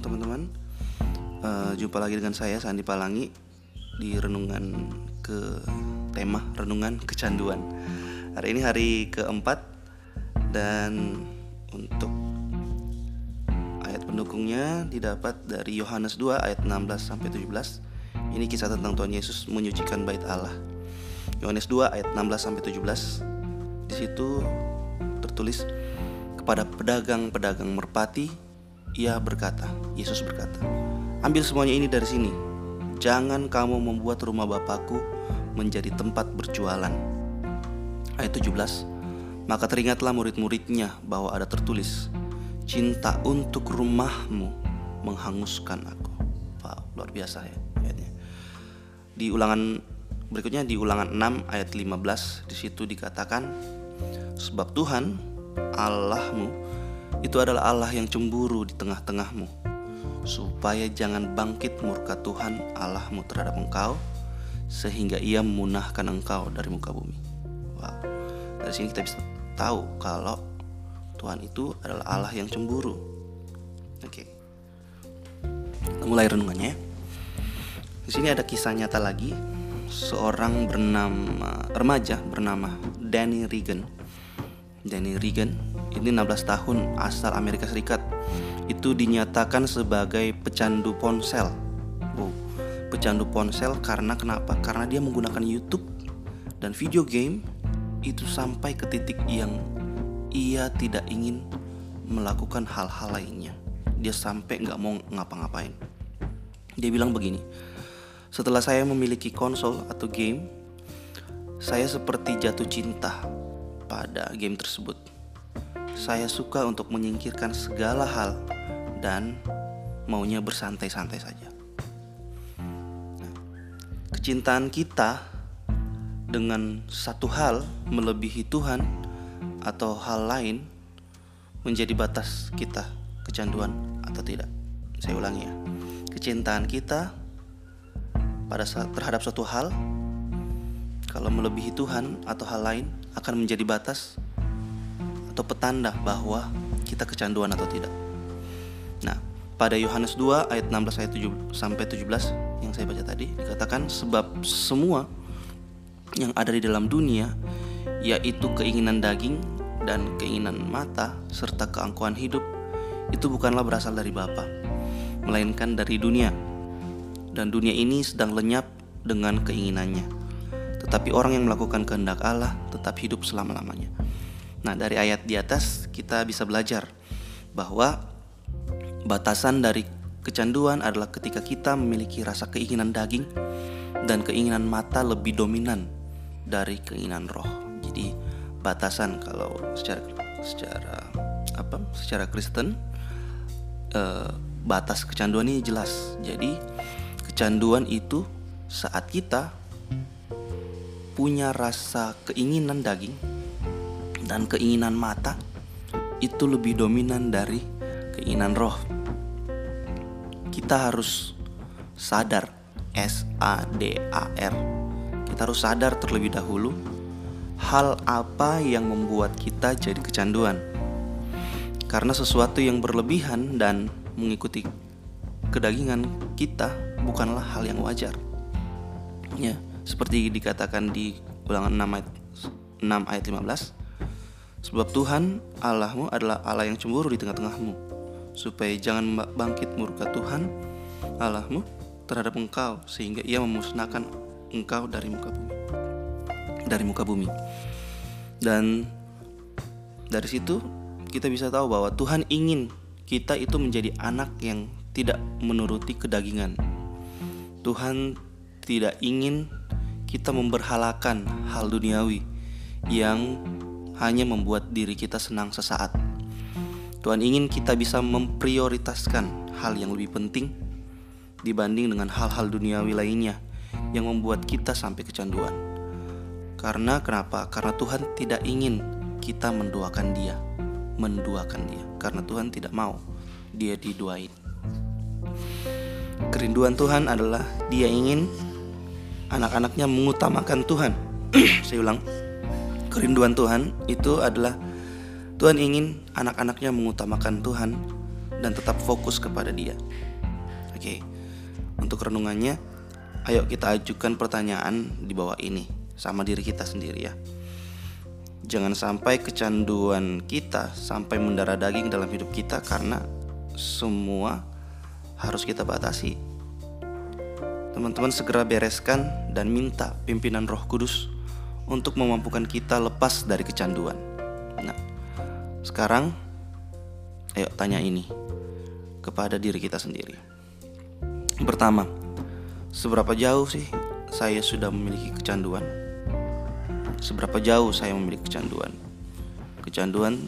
teman-teman. Uh, Jumpa lagi dengan saya Sandi Palangi Di renungan ke tema renungan kecanduan. Hari ini hari keempat Dan untuk ayat pendukungnya didapat dari Yohanes 2 ayat 16 sampai 17 Ini kisah tentang Tuhan Yesus menyucikan bait Allah. Yohanes 2 ayat 16 sampai 17 Di situ tertulis kepada pedagang-pedagang merpati ia berkata, Yesus berkata, "Ambil semuanya ini dari sini. Jangan kamu membuat rumah Bapakku menjadi tempat berjualan." Ayat 17. Maka teringatlah murid-muridnya bahwa ada tertulis, "Cinta untuk rumahmu menghanguskan aku." Wow, luar biasa ya ayatnya. Di ulangan berikutnya di ulangan 6 ayat 15 di situ dikatakan, "Sebab Tuhan Allahmu itu adalah Allah yang cemburu di tengah-tengahmu, supaya jangan bangkit murka Tuhan Allahmu terhadap engkau, sehingga ia memunahkan engkau dari muka bumi. Wow, dari sini kita bisa tahu kalau Tuhan itu adalah Allah yang cemburu. Oke, kita mulai renungannya. Di sini ada kisah nyata lagi seorang bernama remaja bernama Danny Regan. Danny Regan ini 16 tahun asal Amerika Serikat itu dinyatakan sebagai pecandu ponsel. Oh, pecandu ponsel karena kenapa? Karena dia menggunakan YouTube dan video game itu sampai ke titik yang ia tidak ingin melakukan hal-hal lainnya. Dia sampai nggak mau ngapa-ngapain. Dia bilang begini, setelah saya memiliki konsol atau game, saya seperti jatuh cinta pada game tersebut saya suka untuk menyingkirkan segala hal dan maunya bersantai-santai saja. Nah, kecintaan kita dengan satu hal melebihi Tuhan atau hal lain menjadi batas kita kecanduan atau tidak. Saya ulangi ya. Kecintaan kita pada saat terhadap suatu hal kalau melebihi Tuhan atau hal lain akan menjadi batas atau petanda bahwa kita kecanduan atau tidak. Nah, pada Yohanes 2 ayat 16 ayat 7 sampai 17 yang saya baca tadi dikatakan sebab semua yang ada di dalam dunia yaitu keinginan daging dan keinginan mata serta keangkuhan hidup itu bukanlah berasal dari Bapa melainkan dari dunia. Dan dunia ini sedang lenyap dengan keinginannya. Tetapi orang yang melakukan kehendak Allah tetap hidup selama-lamanya Nah, dari ayat di atas kita bisa belajar bahwa batasan dari kecanduan adalah ketika kita memiliki rasa keinginan daging dan keinginan mata lebih dominan dari keinginan roh. Jadi, batasan kalau secara secara apa? Secara Kristen eh, batas kecanduan ini jelas. Jadi, kecanduan itu saat kita punya rasa keinginan daging dan keinginan mata itu lebih dominan dari keinginan roh. Kita harus sadar S A D A R. Kita harus sadar terlebih dahulu hal apa yang membuat kita jadi kecanduan. Karena sesuatu yang berlebihan dan mengikuti kedagingan kita bukanlah hal yang wajar. Ya, seperti dikatakan di Ulangan 6 ayat 6 ayat 15 Sebab Tuhan Allahmu adalah Allah yang cemburu di tengah-tengahmu. Supaya jangan bangkit murka Tuhan Allahmu terhadap engkau Sehingga ia memusnahkan engkau dari muka bumi. Dari muka bumi. Dan dari situ kita bisa tahu bahwa Tuhan ingin kita itu menjadi anak yang tidak menuruti kedagingan. Tuhan tidak ingin kita memberhalakan hal duniawi yang hanya membuat diri kita senang sesaat. Tuhan ingin kita bisa memprioritaskan hal yang lebih penting dibanding dengan hal-hal duniawi lainnya yang membuat kita sampai kecanduan. Karena kenapa? Karena Tuhan tidak ingin kita menduakan Dia, menduakan Dia. Karena Tuhan tidak mau Dia diduain. Kerinduan Tuhan adalah Dia ingin anak-anaknya mengutamakan Tuhan. Saya ulang, kerinduan Tuhan itu adalah Tuhan ingin anak-anaknya mengutamakan Tuhan dan tetap fokus kepada Dia. Oke, untuk renungannya, ayo kita ajukan pertanyaan di bawah ini sama diri kita sendiri ya. Jangan sampai kecanduan kita sampai mendarah daging dalam hidup kita karena semua harus kita batasi. Teman-teman segera bereskan dan minta pimpinan Roh Kudus untuk memampukan kita lepas dari kecanduan. Nah, sekarang ayo tanya ini kepada diri kita sendiri. Pertama, seberapa jauh sih saya sudah memiliki kecanduan? seberapa jauh saya memiliki kecanduan. Kecanduan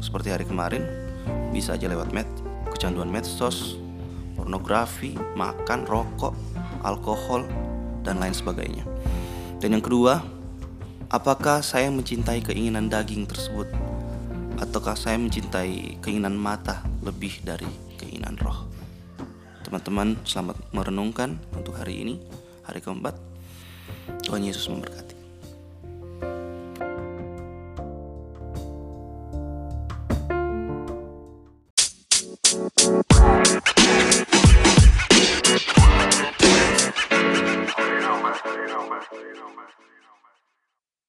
seperti hari kemarin bisa aja lewat med, kecanduan medsos, pornografi, makan, rokok, alkohol, dan lain sebagainya. Dan yang kedua, apakah saya mencintai keinginan daging tersebut ataukah saya mencintai keinginan mata lebih dari keinginan roh? Teman-teman, selamat merenungkan untuk hari ini, hari keempat. Tuhan Yesus memberkati.